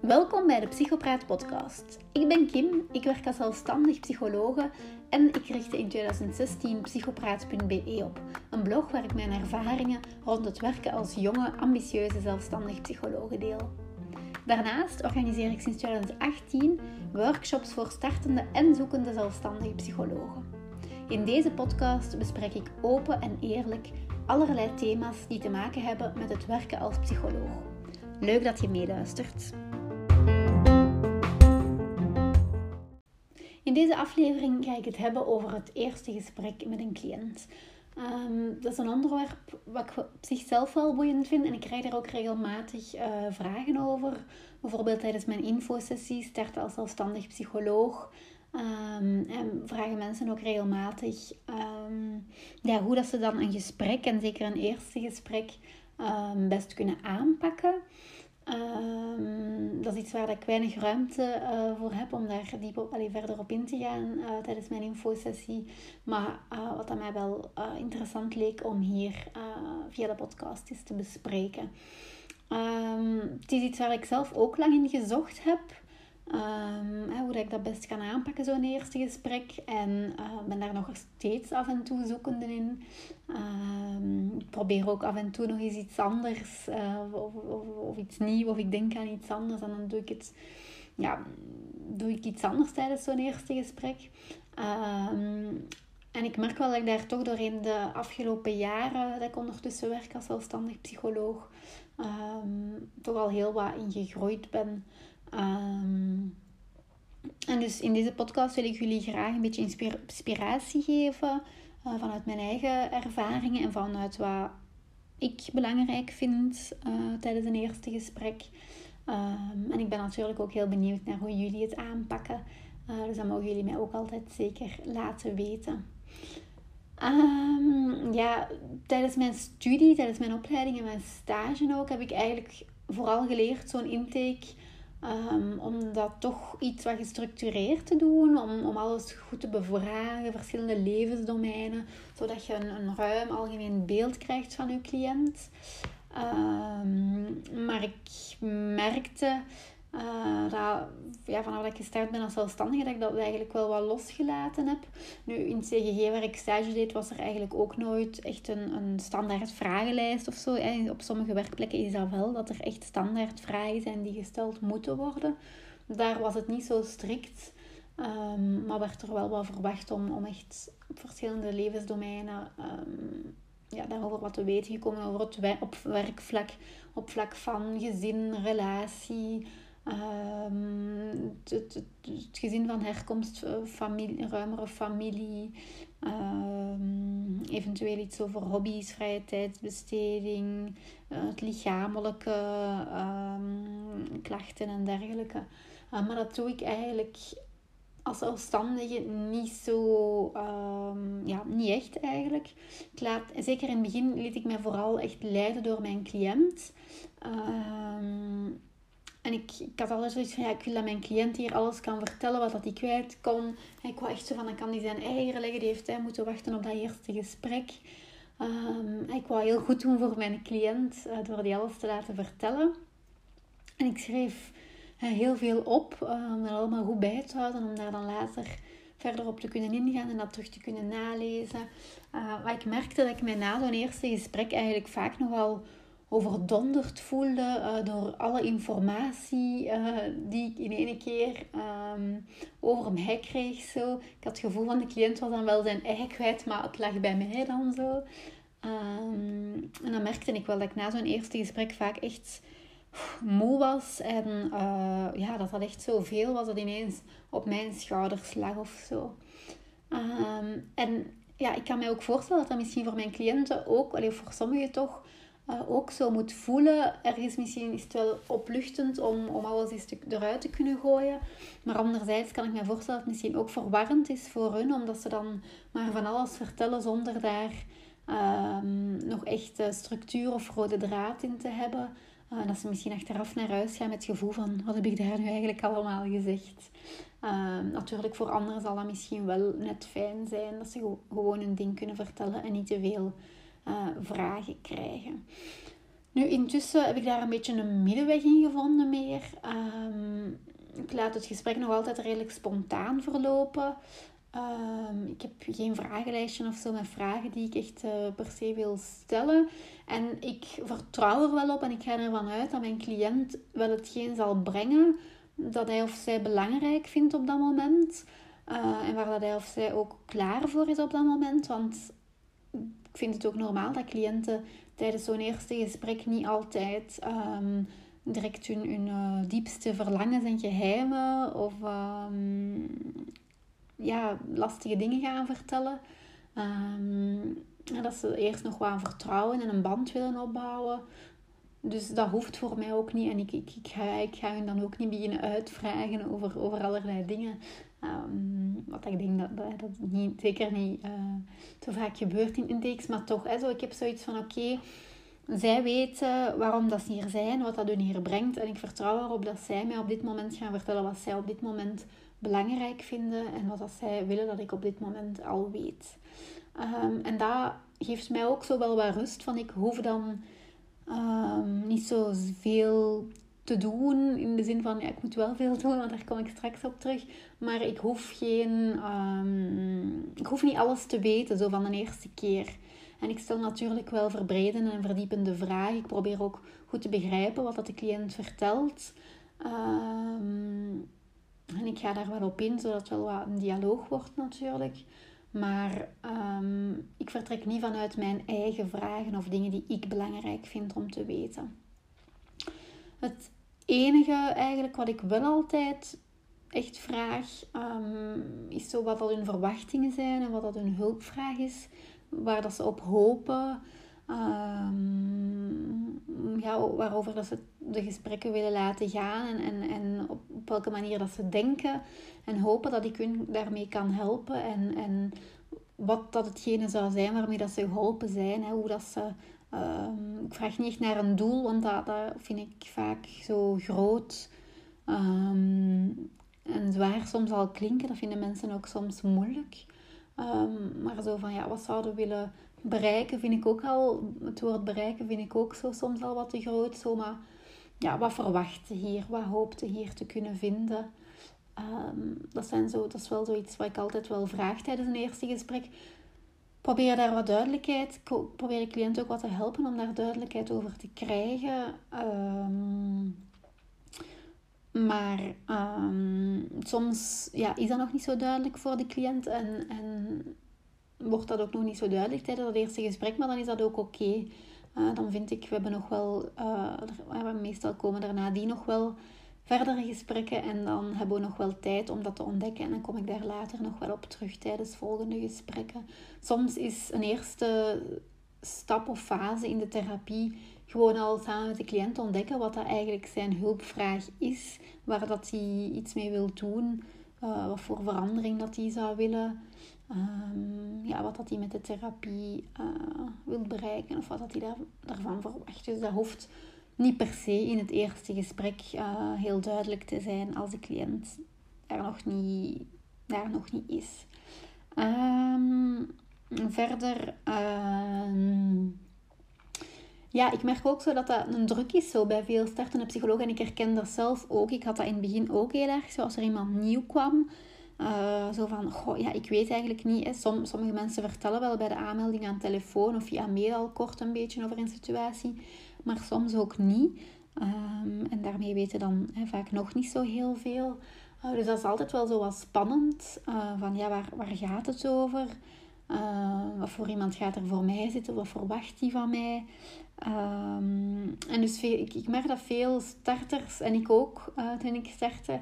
Welkom bij de Psychopraat podcast. Ik ben Kim, ik werk als zelfstandig psychologe en ik richtte in 2016 psychopraat.be op. Een blog waar ik mijn ervaringen rond het werken als jonge, ambitieuze zelfstandig psychologe deel. Daarnaast organiseer ik sinds 2018 workshops voor startende en zoekende zelfstandige psychologen. In deze podcast bespreek ik open en eerlijk allerlei thema's die te maken hebben met het werken als psycholoog. Leuk dat je meeluistert. In deze aflevering ga ik het hebben over het eerste gesprek met een cliënt. Um, dat is een onderwerp wat ik op zichzelf wel boeiend vind en ik krijg daar ook regelmatig uh, vragen over. Bijvoorbeeld tijdens mijn infosessie start als zelfstandig psycholoog. Um, en vragen mensen ook regelmatig um, ja, hoe dat ze dan een gesprek, en zeker een eerste gesprek, best kunnen aanpakken. Dat is iets waar ik weinig ruimte uh, voor heb om daar diep op, verder op in te gaan uh, tijdens mijn infosessie. Maar uh, wat aan mij wel interessant leek om hier via de podcast eens te bespreken. Het is iets waar ik zelf ook lang in gezocht heb. Um, hoe dat ik dat best kan aanpakken, zo'n eerste gesprek. En uh, ben daar nog steeds af en toe zoekende in. Um, ik probeer ook af en toe nog eens iets anders. Uh, of, of, of, iets nieuws. Of ik denk aan iets anders. En dan doe ik het... Ja, doe ik iets anders tijdens zo'n eerste gesprek. Um, en ik merk wel dat ik daar toch doorheen de afgelopen jaren... Dat ik ondertussen werk als zelfstandig psycholoog... toch al heel wat in gegroeid ben... Um, en dus in deze podcast wil ik jullie graag een beetje inspiratie geven uh, vanuit mijn eigen ervaringen en vanuit wat ik belangrijk vind uh, tijdens een eerste gesprek. Um, en ik ben natuurlijk ook heel benieuwd naar hoe jullie het aanpakken. Uh, dus dat mogen jullie mij ook altijd zeker laten weten. Um, ja, tijdens mijn studie, tijdens mijn opleiding en mijn stage ook, heb ik eigenlijk vooral geleerd zo'n intake Um, om dat toch iets wat gestructureerd te doen, om, om alles goed te bevragen, verschillende levensdomeinen, zodat je een, een ruim algemeen beeld krijgt van je cliënt. Um, maar ik merkte uh, dat, ja, vanaf dat ik gestart ben als zelfstandige, dat ik dat eigenlijk wel wat losgelaten heb. Nu, in het CGG waar ik stage deed, was er eigenlijk ook nooit echt een, een standaard vragenlijst of zo. Op sommige werkplekken is dat wel, dat er echt standaard vragen zijn die gesteld moeten worden. Daar was het niet zo strikt. Um, maar werd er wel wat verwacht om, om echt op verschillende levensdomeinen um, ja, daarover wat te weten gekomen. Over het op werkvlak, op vlak van gezin, relatie, Um, het, gezin van herkomst, eh, familie, ruimere familie, um, eventueel iets over hobby's, vrije tijdsbesteding, uh, het lichamelijke, um, klachten en dergelijke. Uh, maar dat doe ik eigenlijk als zelfstandige niet zo, ja, niet echt eigenlijk. Zeker in het begin liet ik mij vooral echt leiden door mijn cliënt. En ik, ik had altijd zoiets van, ja, ik wil dat mijn cliënt hier alles kan vertellen wat dat hij kwijt kon. Ik wou echt zo van, dan kan hij zijn eigen leggen. Die heeft hij moeten wachten op dat eerste gesprek. Um, ik wou heel goed doen voor mijn cliënt, uh, door die alles te laten vertellen. En ik schreef heel veel op, uh, om dat allemaal goed bij te houden. Om daar dan later verder op te kunnen ingaan en dat terug te kunnen nalezen. maar ik merkte dat ik mij na zo'n eerste gesprek eigenlijk vaak nogal overdonderd voelde uh, door alle informatie uh, die ik in één keer um, over mij kreeg. Zo. Ik had het gevoel van de cliënt was dan wel zijn eigen kwijt, maar het lag bij mij dan zo. Um, en dan merkte ik wel dat ik na zo'n eerste gesprek vaak echt moe was. En uh, ja, dat dat echt zoveel was dat ineens op mijn schouders lag of zo. Um, en ja, ik kan mij ook voorstellen dat dat misschien voor mijn cliënten ook, alleen voor sommigen toch, uh, ook zo moet voelen. Ergens misschien is het wel opluchtend om, om alles eens eruit te kunnen gooien. Maar anderzijds kan ik me voorstellen dat het misschien ook verwarrend is voor hun, omdat ze dan maar van alles vertellen zonder daar um, nog echt structuur of rode draad in te hebben. Uh, dat ze misschien achteraf naar huis gaan met het gevoel van wat heb ik daar nu eigenlijk allemaal gezegd. Uh, natuurlijk voor anderen zal dat misschien wel net fijn zijn dat ze gewoon een ding kunnen vertellen en niet te veel vragen krijgen. Nu, intussen heb ik daar een beetje een middenweg in gevonden meer. Ehm, ik laat het gesprek nog altijd redelijk spontaan verlopen. Ehm, ik heb geen vragenlijstje of zo met vragen die ik echt uh, per se wil stellen. En ik vertrouw er wel op en ik ga ervan uit dat mijn cliënt wel hetgeen zal brengen dat hij of zij belangrijk vindt op dat moment. Uh, en waar dat hij of zij ook klaar voor is op dat moment. Want ik vind het ook normaal dat cliënten tijdens zo'n eerste gesprek niet altijd um, direct hun, hun uh, diepste verlangens en geheimen of um, ja, lastige dingen gaan vertellen. Um, dat ze eerst nog wat vertrouwen en een band willen opbouwen. Dus dat hoeft voor mij ook niet. En ik, ik, ik, ga, ik ga hun dan ook niet beginnen uitvragen over, over allerlei dingen. Um, wat ik denk dat dat, niet, zeker niet uh, te vaak gebeurt in intakes. Maar toch, hè, zo, ik heb zoiets van oké, zij weten waarom dat ze hier zijn, wat dat hun hier brengt. En ik vertrouw erop dat zij mij op dit moment gaan vertellen wat zij op dit moment belangrijk vinden. En wat dat zij willen dat ik op dit moment al weet. Um, en dat geeft mij ook zo wel wat rust. Van ik hoef dan um, niet zo veel te doen. In de zin van, ja, ik moet wel veel doen, want daar kom ik straks op terug. Maar ik hoef geen... Um, ik hoef niet alles te weten, zo van de eerste keer. En ik stel natuurlijk wel verbredende en verdiepende vragen. Ik probeer ook goed te begrijpen wat dat de cliënt vertelt. Um, en ik ga daar wel op in, zodat het wel wat een dialoog wordt natuurlijk. Maar um, ik vertrek niet vanuit mijn eigen vragen of dingen die ik belangrijk vind om te weten. Het enige eigenlijk wat ik wel altijd echt vraag, um, is zo wat hun verwachtingen zijn en wat dat hun hulpvraag is, waar dat ze op hopen, um, ja, waarover dat ze de gesprekken willen laten gaan en, en, en op, op welke manier dat ze denken en hopen dat ik hun daarmee kan helpen en, en wat dat hetgene zou zijn waarmee dat ze geholpen zijn, hè, hoe dat ze Um, ik vraag niet echt naar een doel, want dat, vind ik vaak zo groot um, en zwaar soms al klinken. Dat vinden mensen ook soms moeilijk. Um, maar zo van, ja, wat zouden we willen bereiken, vind ik ook al... Het woord bereiken vind ik ook zo soms al wat te groot. Zo, maar ja, wat verwacht hier? Wat hoopte hier te kunnen vinden? dat, zijn zo, dat is wel zoiets wat ik altijd wel vraag tijdens een eerste gesprek probeer daar wat duidelijkheid, probeer de cliënt ook wat te helpen om daar duidelijkheid over te krijgen. Um, maar um, soms ja, is dat nog niet zo duidelijk voor de cliënt en, en wordt dat ook nog niet zo duidelijk tijdens dat eerste gesprek, maar dan is dat ook oké. Uh, dan vind ik, we hebben nog wel, uh, meestal komen daarna die nog wel verdere gesprekken en dan hebben we nog wel tijd om dat te ontdekken en dan kom ik daar later nog wel op terug tijdens volgende gesprekken. Soms is een eerste stap of fase in de therapie gewoon al samen met de cliënt ontdekken wat dat eigenlijk zijn hulpvraag is, waar dat hij iets mee wil doen, uh, wat voor verandering dat hij zou willen, um, ja, wat dat hij met de therapie uh, wil bereiken of wat dat hij daar, daarvan verwacht. Dus dat hoeft niet per se in het eerste gesprek uh, heel duidelijk te zijn als de cliënt daar nog niet, daar nog niet is. Um, verder, uh, ja, ik merk ook zo dat dat een druk is zo bij veel startende psychologen. En ik herken dat zelf ook. Ik had dat in het begin ook heel erg. Zoals er iemand nieuw kwam. Uh, zo van, goh, ja, ik weet eigenlijk niet. Hè. sommige mensen vertellen wel bij de aanmelding aan telefoon of via mail al kort een beetje over een situatie maar soms ook niet. Ehm, en daarmee weten dan vaak nog niet zo heel veel. Uh, dus dat is altijd wel zo wat spannend. Uh, van ja, waar, waar gaat het over? Uh, wat voor iemand gaat er voor mij zitten? Wat verwacht die van mij? Um, en dus veel, ik, ik merk dat veel starters, en ik ook toen ik startte,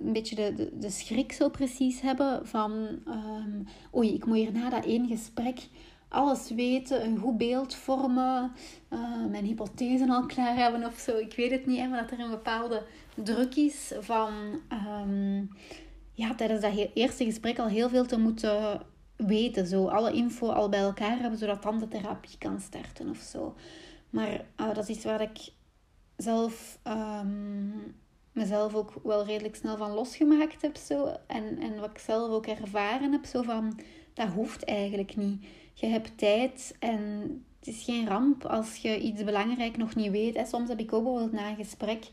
een beetje de, de, de, schrik zo precies hebben van... oei, ik moet hier na dat één gesprek alles weten, een goed beeld vormen, uh, mijn hypothesen al klaar hebben of zo. Ik weet het niet, maar dat er een bepaalde druk is van um, ja, tijdens dat eerste gesprek al heel veel te moeten weten. Zo alle info al bij elkaar hebben, zodat dan de therapie kan starten of zo. Maar uh, dat is waar ik zelf um, mezelf ook wel redelijk snel van losgemaakt heb. Zo. En, en wat ik zelf ook ervaren heb, zo van dat hoeft eigenlijk niet je hebt tijd en het is geen ramp als je iets belangrijk nog niet weet. Hè. Soms heb ik ook bijvoorbeeld na een gesprek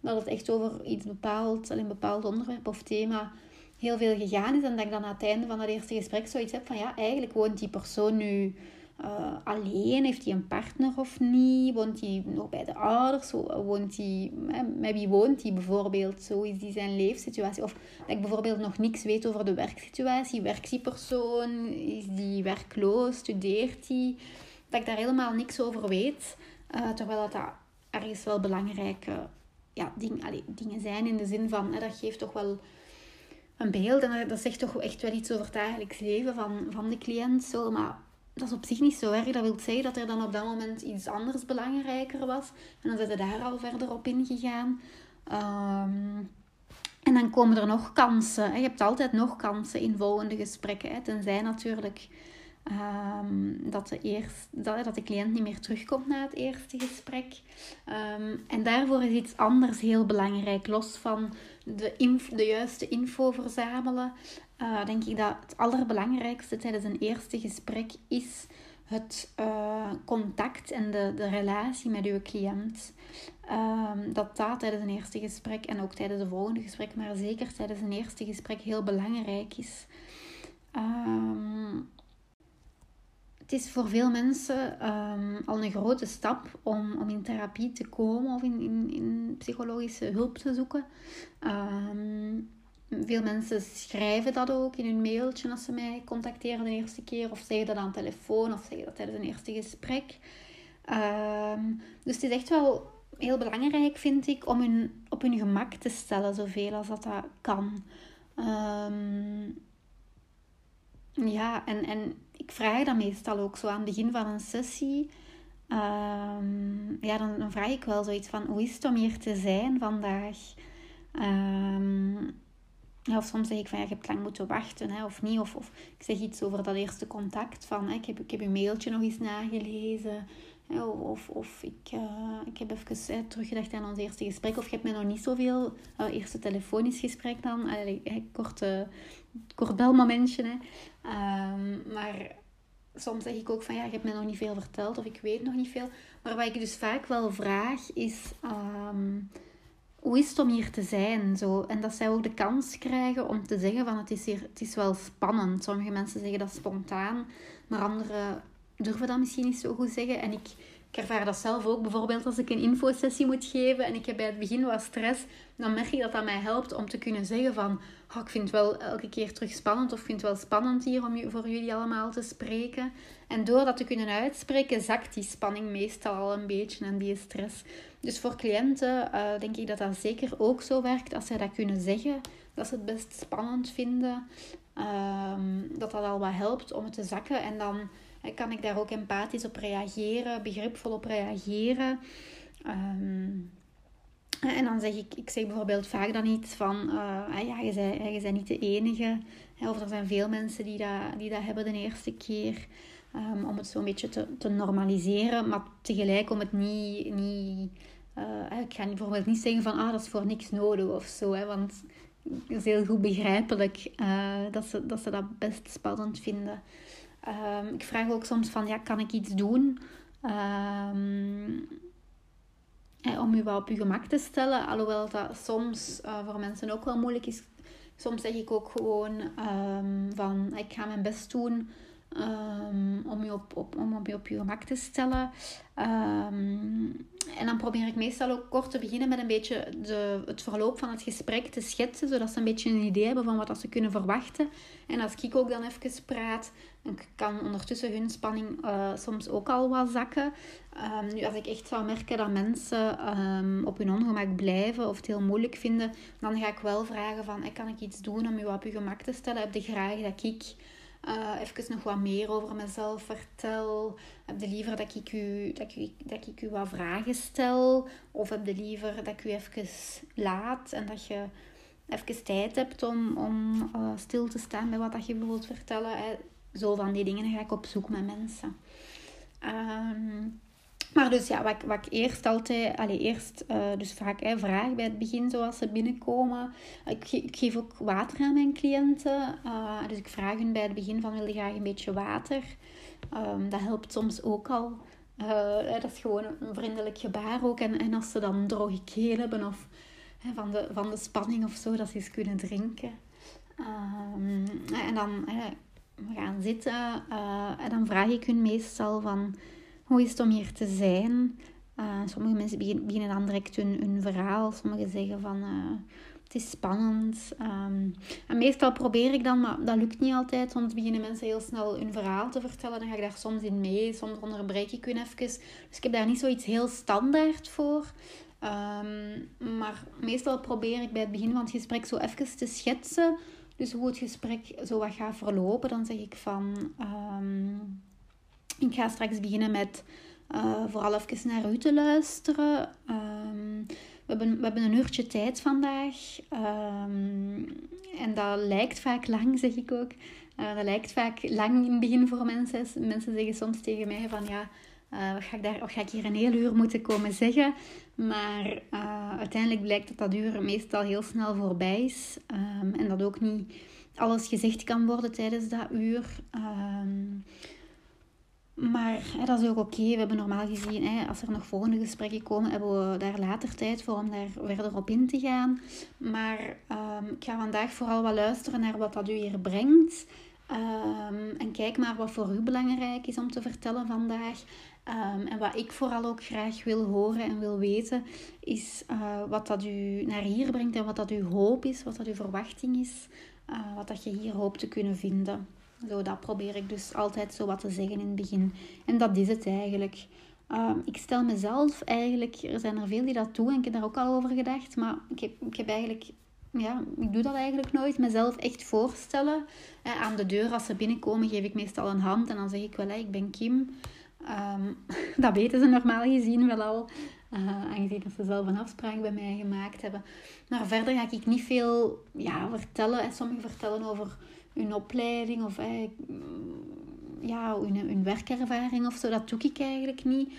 dat het echt over iets bepaald, een bepaald onderwerp of thema heel veel gegaan is. En dat ik dan aan het einde van dat eerste gesprek zoiets heb van ja, eigenlijk woont die persoon nu uh, alleen? Heeft hij een partner of niet? Woont hij nog bij de ouders? Woont hij, met wie woont hij bijvoorbeeld? Zo is die zijn leefsituatie. Of dat ik bijvoorbeeld nog niks weet over de werksituatie. Werkt die persoon? Is die werkloos? Studeert hij? Dat ik daar helemaal niks over weet. Uh, terwijl dat ergens wel belangrijke ja, ding, dingen zijn in de zin van, hè, dat geeft toch wel een beeld en dat zegt toch echt wel iets over het dagelijks leven van, van de cliënt. Zo. Maar dat is op zich niet zo erg. Dat wil zeggen dat er dan op dat moment iets anders belangrijker was. En dan zijn ze daar al verder op ingegaan. Um, en dan komen er nog kansen. Je hebt altijd nog kansen in volgende gesprekken. Hè. Tenzij natuurlijk um, dat, de eerst, dat, de cliënt niet meer terugkomt na het eerste gesprek. Um, en daarvoor is iets anders heel belangrijk. Los van de, de juiste info verzamelen, uh, denk ik dat het allerbelangrijkste tijdens een eerste gesprek is het uh, contact en de, de relatie met uw cliënt. Um, dat dat tijdens een eerste gesprek en ook tijdens de volgende gesprek, maar zeker tijdens een eerste gesprek heel belangrijk is. Um, het is voor veel mensen um, al een grote stap om, om in therapie te komen of in, in, in psychologische hulp te zoeken. Um, veel mensen schrijven dat ook in hun mailtje als ze mij contacteren de eerste keer, of zeggen dat aan telefoon, of zeggen dat tijdens een eerste gesprek. Um, dus het is echt wel heel belangrijk, vind ik, om hun op hun gemak te stellen, zoveel als dat, dat kan. Ja, en, en ik vraag dat meestal ook zo aan het begin van een sessie. Um, ja, dan, dan, vraag ik wel zoiets van: hoe is het om hier te zijn vandaag? Um, ja, of soms zeg ik van je hebt lang moeten wachten hè, of niet. Of, of ik zeg iets over dat eerste contact van ik, heb, ik heb je mailtje nog eens nagelezen. Hè, of, of ik, uh, ik heb even hè, teruggedacht aan ons eerste gesprek. Of je hebt mij nog niet zoveel. Uh, eerste telefonisch gesprek dan. Allee, korte, kort belmomentje. Hè. Um, maar soms zeg ik ook van ja, je hebt mij nog niet veel verteld. Of ik weet nog niet veel. Maar wat ik dus vaak wel vraag is... Um, hoe is het om hier te zijn? Zo. En dat zij ook de kans krijgen om te zeggen van het is, hier, het is wel spannend. Sommige mensen zeggen dat spontaan, maar anderen durven dat misschien niet zo goed zeggen. En ik, ik ervaar dat zelf ook. Bijvoorbeeld als ik een infosessie moet geven en ik heb bij het begin wat stress, dan merk ik dat dat mij helpt om te kunnen zeggen van oh, ik vind het wel elke keer terug spannend of ik vind het wel spannend hier om voor jullie allemaal te spreken. En door dat te kunnen uitspreken, zakt die spanning meestal al een beetje en die stress. Dus voor cliënten uh, denk ik dat dat zeker ook zo werkt als zij dat kunnen zeggen, dat ze het best spannend vinden. Um, dat dat al wat helpt om het te zakken. En dan kan ik daar ook empathisch op reageren, begripvol op reageren. Um, en dan zeg ik, ik zeg bijvoorbeeld vaak dan iets van, uh, ja, je bent, je bent niet de enige. Of er zijn veel mensen die dat, die dat hebben de eerste keer. Um, om het zo'n beetje te, te normaliseren, maar tegelijk om het niet... niet uh, ik ga bijvoorbeeld niet zeggen van, ah, dat is voor niks nodig of zo. Hè, want het is heel goed begrijpelijk uh, dat, ze, dat ze dat best spannend vinden. Um, ik vraag ook soms van, ja, kan ik iets doen? Um, om u wel op uw gemak te stellen. Alhoewel dat soms uh, voor mensen ook wel moeilijk is. Soms zeg ik ook gewoon um, van, ik ga mijn best doen um, om, je op, op, om je op je gemak te stellen. En dan probeer ik meestal ook kort te beginnen met een beetje de, het verloop van het gesprek te schetsen, zodat ze een beetje een idee hebben van wat ze kunnen verwachten. En als ik ook dan even praat, dan kan ondertussen hun spanning uh, soms ook al wat zakken. Um, nu, als ik echt zou merken dat mensen um, op hun ongemak blijven of het heel moeilijk vinden, dan ga ik wel vragen van, kan ik iets doen om je op je gemak te stellen? Heb je graag dat ik uh, even nog wat meer over mezelf vertel? Heb je liever dat ik, u, dat, ik, dat ik u wat vragen stel? Of heb je liever dat ik u even laat en dat je even tijd hebt om, om stil te staan bij wat dat je wilt vertellen? Zo van die dingen ga ik op zoek met mensen. Um, maar dus ja, wat ik, wat ik eerst altijd, allee, eerst uh, dus vaak hè, vraag bij het begin zoals ze binnenkomen. Ik, geef ook water aan mijn cliënten. Uh, dus ik vraag hun bij het begin van wil je graag een beetje water. Ehm, dat helpt soms ook al. dat is gewoon een vriendelijk gebaar ook. En, en als ze dan droge keel hebben of van, de, van de spanning of zo, dat ze eens kunnen drinken. Ehm, en dan we gaan zitten en dan vraag ik hun meestal van hoe is het om hier te zijn? Uh, sommige mensen beginnen dan direct hun, hun verhaal. Sommigen zeggen van uh, het is spannend. Um, en meestal probeer ik dan, maar dat lukt niet altijd. Want beginnen mensen heel snel hun verhaal te vertellen. Dan ga ik daar soms in mee. Soms onderbreek ik hun even. Dus ik heb daar niet zoiets heel standaard voor. Um, maar meestal probeer ik bij het begin van het gesprek zo even te schetsen. Dus hoe het gesprek zo wat gaat verlopen. Dan zeg ik van... Um, ik ga straks beginnen met uh, vooral even naar u te luisteren. Um, we, hebben, we hebben een uurtje tijd vandaag. Um, en dat lijkt vaak lang, zeg ik ook. Uh, dat lijkt vaak lang in het begin voor mensen. Mensen zeggen soms tegen mij van ja, uh, wat, ga ik daar, wat ga ik hier een heel uur moeten komen zeggen? Maar uiteindelijk blijkt dat dat uur meestal heel snel voorbij is. Um, en dat ook niet alles gezegd kan worden tijdens dat uur. Maar hè, dat is ook oké. We hebben normaal gezien, hè, als er nog volgende gesprekken komen, hebben we daar later tijd voor om daar verder op in te gaan. Maar um, ik ga vandaag vooral wat luisteren naar wat dat u hier brengt. En kijk maar wat voor u belangrijk is om te vertellen vandaag. Um, en wat ik vooral ook graag wil horen en wil weten, is uh, wat dat u naar hier brengt en wat dat uw hoop is, wat dat uw verwachting is, uh, wat dat je hier hoopt te kunnen vinden. Zo, dat probeer ik dus altijd zo wat te zeggen in het begin. En dat is het eigenlijk. Ehm, ik stel mezelf eigenlijk, er zijn er veel die dat doen en ik heb daar ook al over gedacht, maar ik heb, ik heb eigenlijk, ja, ik doe dat eigenlijk nooit, mezelf echt voorstellen. Eh, aan de deur, als ze binnenkomen, geef ik meestal een hand en dan zeg ik wel, ik ben Kim. Ehm, dat weten ze normaal gezien wel al, uh, aangezien dat ze zelf een afspraak bij mij gemaakt hebben. Maar verder ga ik niet veel ja, vertellen. En sommigen vertellen over hun opleiding of eh, ja, hun, hun werkervaring of zo. Dat doe ik eigenlijk niet.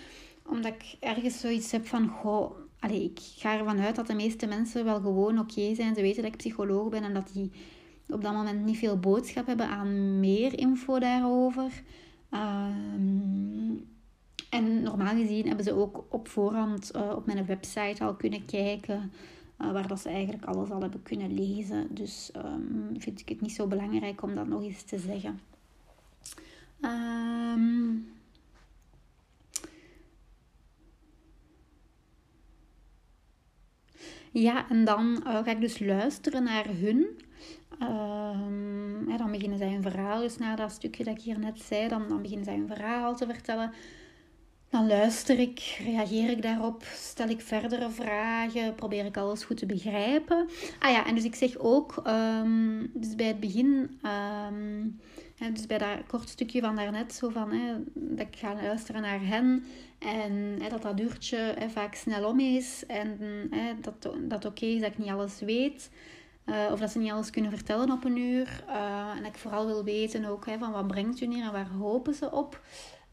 Omdat ik ergens zoiets heb van, goh, allee, ik ga ervan uit dat de meeste mensen wel gewoon oké zijn. Ze weten dat ik psycholoog ben en dat die op dat moment niet veel boodschap hebben aan meer info daarover. Ehm, en normaal gezien hebben ze ook op voorhand uh, op mijn website al kunnen kijken uh, waar dat ze eigenlijk alles al hebben kunnen lezen. Dus um, vind ik het niet zo belangrijk om dat nog eens te zeggen. Um, ja, en dan uh, ga ik dus luisteren naar hun. Um, dan beginnen zij hun verhaal. Dus na dat stukje dat ik hier net zei, dan, dan beginnen zij hun verhaal te vertellen. Dan luister ik, reageer ik daarop, stel ik verdere vragen, probeer ik alles goed te begrijpen. Ah ja, en dus ik zeg ook, um, dus bij het begin, um, dus bij dat kort stukje van daarnet, zo van, hè, dat ik ga luisteren naar hen en hè, dat dat uurtje hè, vaak snel om is en hè, dat dat oké is dat ik niet alles weet. Uh, of dat ze niet alles kunnen vertellen op een uur. Uh, en dat ik vooral wil weten ook hè, van wat brengt u neer en waar hopen ze op.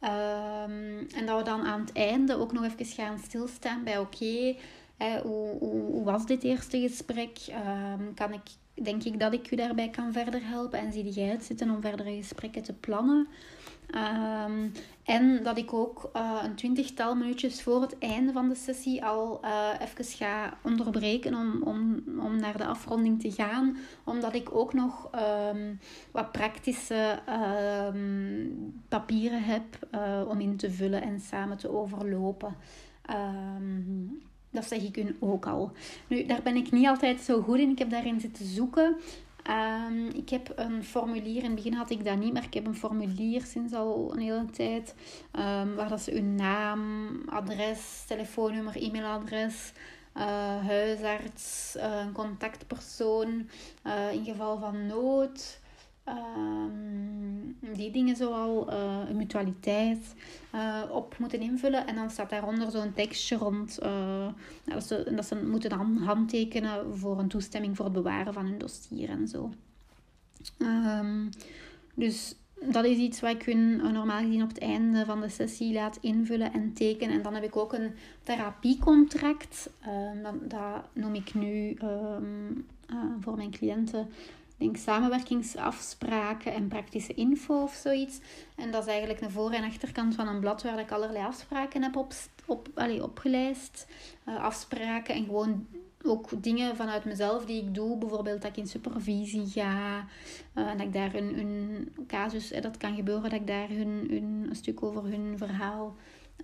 Um, en dat we dan aan het einde ook nog even gaan stilstaan bij oké, hoe, hoe, was dit eerste gesprek? Um, kan ik, denk ik dat ik u daarbij kan verder helpen? En zie jij het zitten om verdere gesprekken te plannen? Um, en dat ik ook uh, een twintigtal minuutjes voor het einde van de sessie al uh, even ga onderbreken om, om, om naar de afronding te gaan. Omdat ik ook nog um, wat praktische um, papieren heb uh, om in te vullen en samen te overlopen. Dat zeg ik u ook al. Nu, daar ben ik niet altijd zo goed in. Ik heb daarin zitten zoeken. Um, ik heb een formulier, in het begin had ik dat niet, maar ik heb een formulier sinds al een hele tijd. Um, waar dat ze hun naam, adres, telefoonnummer, e-mailadres, uh, huisarts, uh, contactpersoon uh, in geval van nood. Um, die dingen zoal uh, mutualiteit uh, op moeten invullen. En dan staat daaronder zo'n tekstje rond uh, dat, ze, dat ze moeten dan handtekenen voor een toestemming voor het bewaren van hun dossier en zo. Um, dus dat is iets wat ik hun normaal gezien op het einde van de sessie laat invullen en tekenen. En dan heb ik ook een therapiecontract. Um, dat, dat, noem ik nu voor mijn cliënten denk samenwerkingsafspraken en praktische info of zoiets. En dat is eigenlijk een voor- en achterkant van een blad waar ik allerlei afspraken heb op, op, allez, opgelijst. Uh, afspraken en gewoon ook dingen vanuit mezelf die ik doe. Bijvoorbeeld dat ik in supervisie ga. Uh, en dat ik daar een, een casus, eh, dat kan gebeuren, dat ik daar hun, hun, een stuk over hun verhaal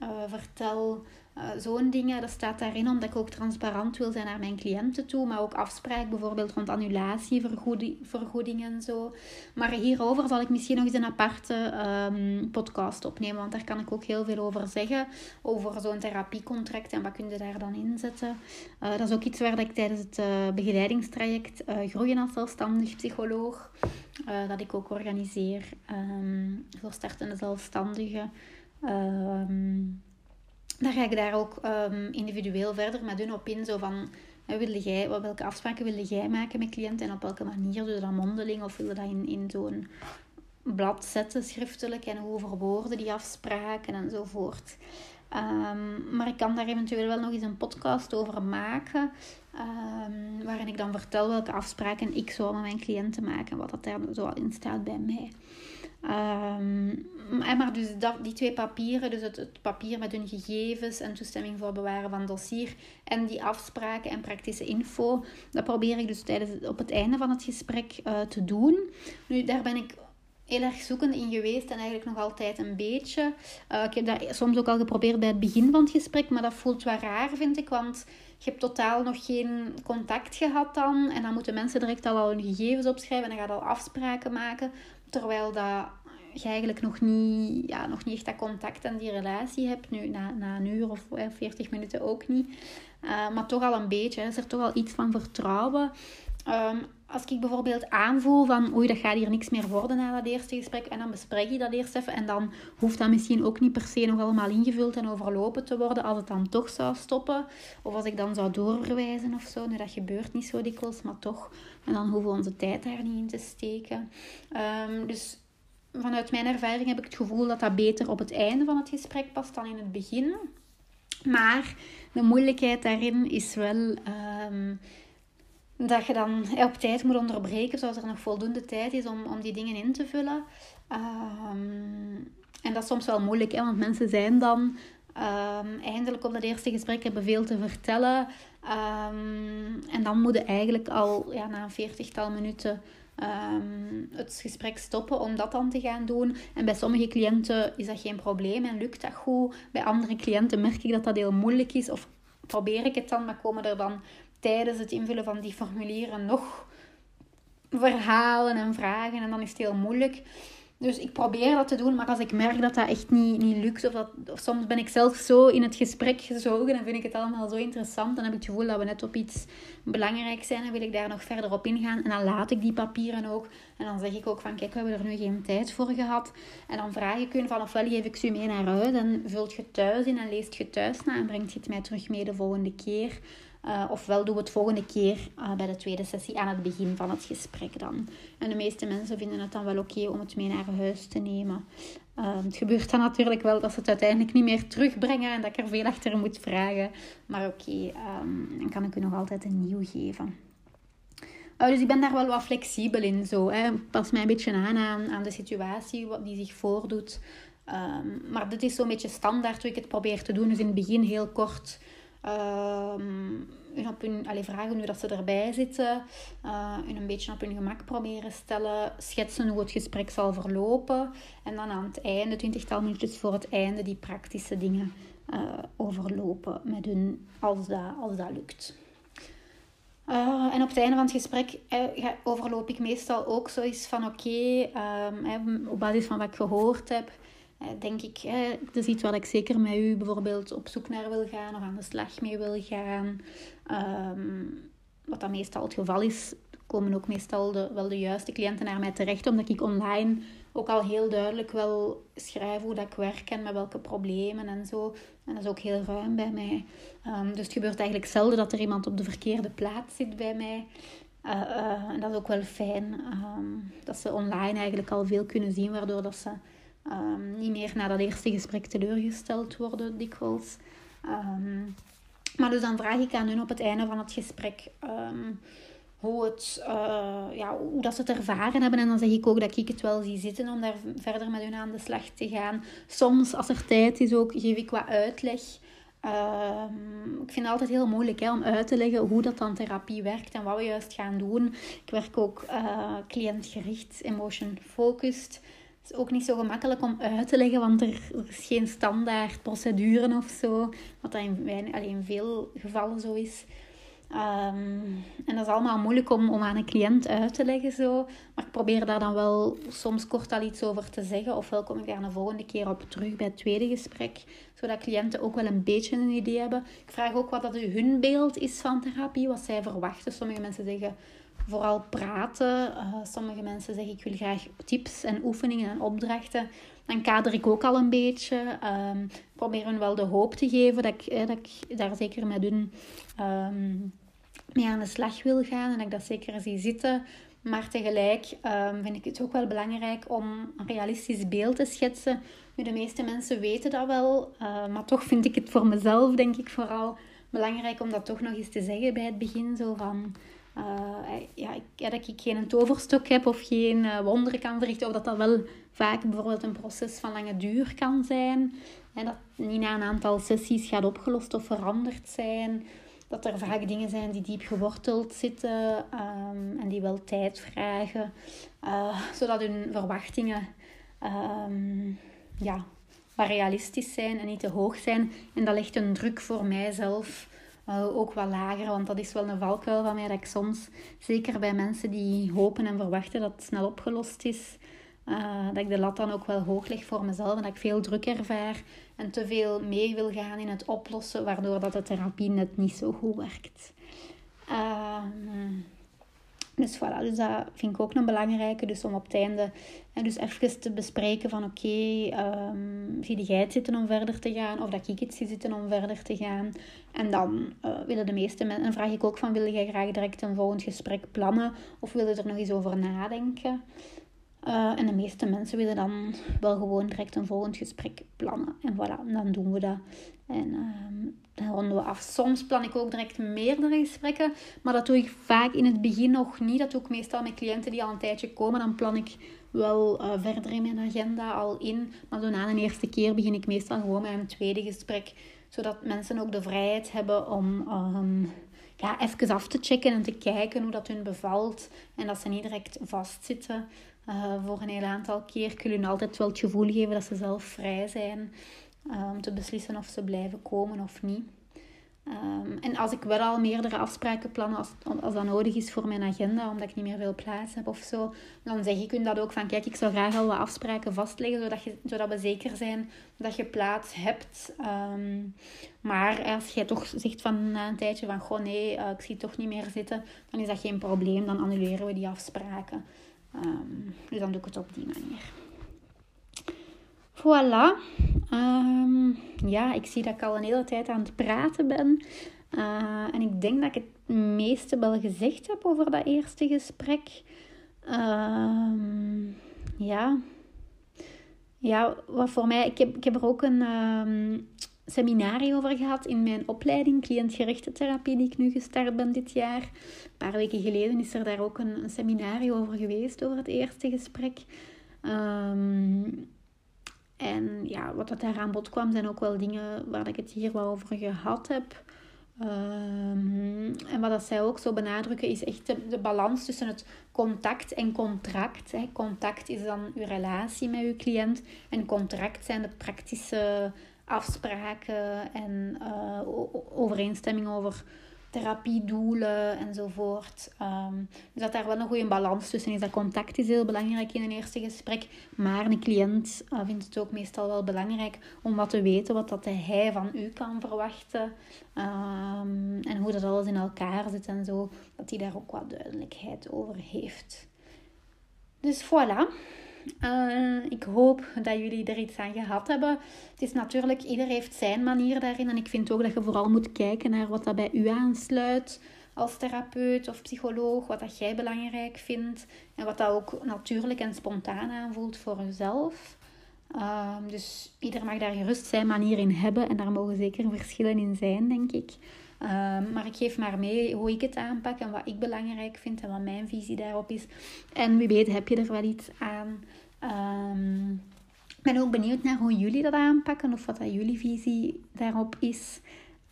uh, vertel. Uh, Zo'n dingen, dat staat daarin omdat ik ook transparant wil zijn naar mijn cliënten toe. Maar ook afspraak bijvoorbeeld rond annulatievergoeding en zo. Maar hierover zal ik misschien nog eens een aparte um, podcast opnemen. Want daar kan ik ook heel veel over zeggen. Over zo'n therapiecontract en wat kun je daar dan inzetten. Uh, dat is ook iets waar ik tijdens het begeleidingstraject Groeien als zelfstandig psycholoog... dat ik ook organiseer um, voor startende zelfstandigen... Um, dan ga ik daar ook um, individueel verder met hun op in. Zo van, wilde jij, welke afspraken wilde jij maken met cliënten en op welke manier? Doe je dat mondeling of wil je dat in, in zo'n blad zetten, schriftelijk en hoe verwoorden die afspraken enzovoort. Um, maar ik kan daar eventueel wel nog eens een podcast over maken. Waarin ik dan vertel welke afspraken ik zou met mijn cliënten maken. Wat dat daar zo in staat bij mij. Um, maar dus die twee papieren, dus het, papier met hun gegevens en toestemming voor bewaren van dossier en die afspraken en praktische info, dat probeer ik dus tijdens, op het einde van het gesprek uh, te doen. Nu, daar ben ik heel erg zoekend in geweest en eigenlijk nog altijd een beetje. Uh, ik heb dat soms ook al geprobeerd bij het begin van het gesprek, maar dat voelt wel raar, vind ik, want je hebt totaal nog geen contact gehad dan en dan moeten mensen direct al hun gegevens opschrijven en dan gaat al afspraken maken. Terwijl dat je eigenlijk nog niet, ja, nog niet echt dat contact en die relatie hebt. Nu, na, na een uur of 40 minuten ook niet. Uh, maar toch al een beetje. Is er toch al iets van vertrouwen. Um, als ik bijvoorbeeld aanvoel van oei, dat gaat hier niks meer worden na dat eerste gesprek. En dan bespreek je dat eerst even. En dan hoeft dat misschien ook niet per se nog allemaal ingevuld en overlopen te worden. Als het dan toch zou stoppen. Of als ik dan zou doorverwijzen of zo. Nu, dat gebeurt niet zo dikwijls, maar toch. En dan hoeven we onze tijd daar niet in te steken. Um, dus vanuit mijn ervaring heb ik het gevoel dat dat beter op het einde van het gesprek past dan in het begin. Maar de moeilijkheid daarin is wel um, dat je dan op tijd moet onderbreken, zodat er nog voldoende tijd is om, om die dingen in te vullen. Um, en dat is soms wel moeilijk, hè, want mensen zijn dan um, eindelijk op dat eerste gesprek hebben veel te vertellen. en dan moet je eigenlijk al ja, na een veertigtal minuten het gesprek stoppen om dat dan te gaan doen. En bij sommige cliënten is dat geen probleem en lukt dat goed. Bij andere cliënten merk ik dat dat heel moeilijk is. Of probeer ik het dan, maar komen er dan tijdens het invullen van die formulieren nog verhalen en vragen. En dan is het heel moeilijk. Dus ik probeer dat te doen, maar als ik merk dat dat echt niet, niet lukt, of, dat, of soms ben ik zelf zo in het gesprek gezogen en vind ik het allemaal zo interessant, dan heb ik het gevoel dat we net op iets belangrijks zijn en wil ik daar nog verder op ingaan. En dan laat ik die papieren ook. En dan zeg ik ook van, kijk, we hebben er nu geen tijd voor gehad. En dan vraag ik hun van, ofwel geef ik ze mee naar huis en vult je thuis in en leest je thuis na en brengt je het mij terug mee de volgende keer. Uh, ofwel doen we het volgende keer uh, bij de tweede sessie aan het begin van het gesprek dan. En de meeste mensen vinden het dan wel oké om het mee naar huis te nemen. Uh, het gebeurt dan natuurlijk wel dat ze het uiteindelijk niet meer terugbrengen en dat ik er veel achter moet vragen. Maar oké, um, dan kan ik u nog altijd een nieuw geven. dus ik ben daar wel wat flexibel in. Zo, hè. Pas mij een beetje aan, aan, de situatie wat die zich voordoet. Um, maar dit is zo'n beetje standaard hoe ik het probeer te doen. Dus in het begin heel kort Um, op hun, vragen hoe dat ze erbij zitten. Uh, een beetje op hun gemak proberen stellen. Schetsen hoe het gesprek zal verlopen. En dan aan het einde, twintigtal minuutjes voor het einde, die praktische dingen uh, overlopen met hun als dat, als dat lukt. Uh, en op het einde van het gesprek eh, overloop ik meestal ook zoiets van oké, um, op basis van wat ik gehoord heb, eh, denk ik, het is iets wat ik zeker met u bijvoorbeeld op zoek naar wil gaan of aan de slag mee wil gaan. Ehm, wat dat meestal het geval is, komen ook meestal de, wel de juiste cliënten naar mij terecht, omdat ik online ook al heel duidelijk wel schrijf hoe dat ik werk en met welke problemen en zo. En dat is ook heel ruim bij mij. Um, dus het gebeurt eigenlijk zelden dat er iemand op de verkeerde plaats zit bij mij. Uh, en dat is ook wel fijn. Um, dat ze online eigenlijk al veel kunnen zien, waardoor dat ze Um, niet meer na dat eerste gesprek teleurgesteld worden, dikwijls. Um, maar dus dan vraag ik aan hun op het einde van het gesprek... Um, hoe, het, uh, ja, hoe dat ze het ervaren hebben. En dan zeg ik ook dat ik het wel zie zitten om daar verder met hun aan de slag te gaan. Soms, als er tijd is, ook geef ik wat uitleg. Ik vind het altijd heel moeilijk hè, om uit te leggen hoe dat dan therapie werkt en wat we juist gaan doen. Ik werk ook uh, cliëntgericht, emotion focused. Het is ook niet zo gemakkelijk om uit te leggen, want er, is geen standaard procedure of zo. Wat dat in, veel gevallen zo is. Um, en dat is allemaal moeilijk om, om aan een cliënt uit te leggen zo. Maar ik probeer daar dan wel soms kort al iets over te zeggen. Ofwel kom ik daar een volgende keer op terug bij het tweede gesprek. Zodat cliënten ook wel een beetje een idee hebben. Ik vraag ook wat dat hun beeld is van therapie. Wat zij verwachten. Sommige mensen zeggen vooral praten. Uh, sommige mensen zeggen ik wil graag tips en oefeningen en opdrachten. Dan kader ik ook al een beetje. Um, probeer hun wel de hoop te geven dat ik, eh, dat ik daar zeker met hun um, mee aan de slag wil gaan. En dat ik dat zeker zie zitten. Maar tegelijk um, vind ik het ook wel belangrijk om een realistisch beeld te schetsen. Nu, de meeste mensen weten dat wel. Uh, maar toch vind ik het voor mezelf, denk ik, vooral belangrijk om dat toch nog eens te zeggen bij het begin. Zo van... Uh, ja, ik, dat ik geen toverstok heb of geen uh, wonderen kan verrichten. Of dat dat wel vaak bijvoorbeeld een proces van lange duur kan zijn. En dat niet na een aantal sessies gaat opgelost of veranderd zijn. Dat er vaak dingen zijn die diep geworteld zitten um, en die wel tijd vragen. Zodat hun verwachtingen um, ja, wat realistisch zijn en niet te hoog zijn. En dat legt een druk voor mijzelf uh, ook wat lager. Want dat is wel een valkuil van mij dat ik soms, zeker bij mensen die hopen en verwachten dat het snel opgelost is, uh, dat ik de lat dan ook wel hoog leg voor mezelf en dat ik veel druk ervaar en te veel mee wil gaan in het oplossen, waardoor dat de therapie net niet zo goed werkt. Uh, dus voilà, dus dat vind ik ook een belangrijke. Dus om op het einde en dus even te bespreken van oké, okay, um, zie jij het zitten om verder te gaan? Of dat ik het zie zitten om verder te gaan? En dan uh, willen de meeste mensen, en vraag ik ook van wil jij graag direct een volgend gesprek plannen? Of wil je er nog eens over nadenken? Uh, en de meeste mensen willen dan wel gewoon direct een volgend gesprek plannen. En voilà, dan doen we dat. En uh, dan ronden we af. Soms plan ik ook direct meerdere gesprekken. Maar dat doe ik vaak in het begin nog niet. Dat doe ik meestal met cliënten die al een tijdje komen. Dan plan ik wel uh, verder in mijn agenda al in. Maar zo na de eerste keer begin ik meestal gewoon met een tweede gesprek. Zodat mensen ook de vrijheid hebben om... Um, ja, even af te checken en te kijken hoe dat hun bevalt. En dat ze niet direct vastzitten. Uh, voor een heel aantal keer kun je altijd wel het gevoel geven dat ze zelf vrij zijn uh, om te beslissen of ze blijven komen of niet. Um, en als ik wel al meerdere afspraken plan, als, als dat nodig is voor mijn agenda, omdat ik niet meer veel plaats heb of zo, dan zeg ik hun dat ook van, kijk, ik zou graag al wat afspraken vastleggen, zodat, je, zodat we zeker zijn dat je plaats hebt. Um, maar als jij toch zegt van na een tijdje van, goh nee, uh, ik zie toch niet meer zitten, dan is dat geen probleem, dan annuleren we die afspraken. Dus dan doe ik het op die manier. Voilà. Um, ja, ik zie dat ik al een hele tijd aan het praten ben. Uh, en ik denk dat ik het meeste wel gezegd heb over dat eerste gesprek. Um, ja. Ja, wat voor mij... Ik heb, ik heb er ook een seminarie over gehad in mijn opleiding cliëntgerichte therapie die ik nu gestart ben dit jaar. Een paar weken geleden is er daar ook een, een seminarie over geweest, over het eerste gesprek. Um, en ja, wat dat daar aan bod kwam, zijn ook wel dingen waar ik het hier wel over gehad heb. Um, en wat dat zij ook zo benadrukken, is echt de, de balans tussen het contact en contract. Hè. Contact is dan uw relatie met uw cliënt. En contract zijn de praktische afspraken en uh, overeenstemming over therapiedoelen enzovoort. Um, dus dat daar wel een goede balans tussen is. Dat contact is heel belangrijk in een eerste gesprek. Maar een cliënt uh, vindt het ook meestal wel belangrijk om wat te weten wat dat hij van u kan verwachten. Um, en hoe dat alles in elkaar zit en zo. Dat hij daar ook wat duidelijkheid over heeft. Dus voilà. Uh, ik hoop dat jullie er iets aan gehad hebben. Het is natuurlijk, ieder heeft zijn manier daarin. En ik vind ook dat je vooral moet kijken naar wat dat bij u aansluit als therapeut of psycholoog. Wat dat jij belangrijk vindt. En wat dat ook natuurlijk en spontaan aanvoelt voor jezelf. Uh, dus ieder mag daar gerust zijn manier in hebben. En daar mogen zeker verschillen in zijn, denk ik. Ehm, maar ik geef maar mee hoe ik het aanpak en wat ik belangrijk vind en wat mijn visie daarop is. En wie weet heb je er wel iets aan. Um, ik ben ook benieuwd naar hoe jullie dat aanpakken of wat dat jullie visie daarop is.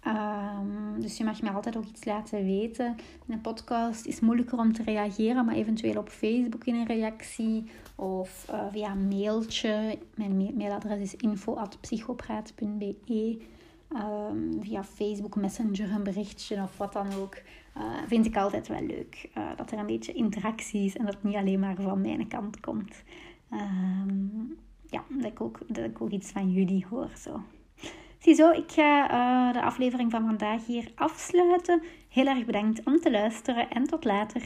Um, dus je mag me altijd ook iets laten weten. In een podcast is moeilijker om te reageren, maar eventueel op Facebook in een reactie of uh, via een mailtje. Mijn mailadres is info.psychopraat.be. Um, via Facebook Messenger een berichtje of wat dan ook. Uh, vind ik altijd wel leuk. Uh, dat er een beetje interactie is en dat het niet alleen maar van mijn kant komt. Um, ja, dat ik, ook, dat ik ook iets van jullie hoor. Zo. Ziezo, ik ga uh, de aflevering van vandaag hier afsluiten. Heel erg bedankt om te luisteren en tot later.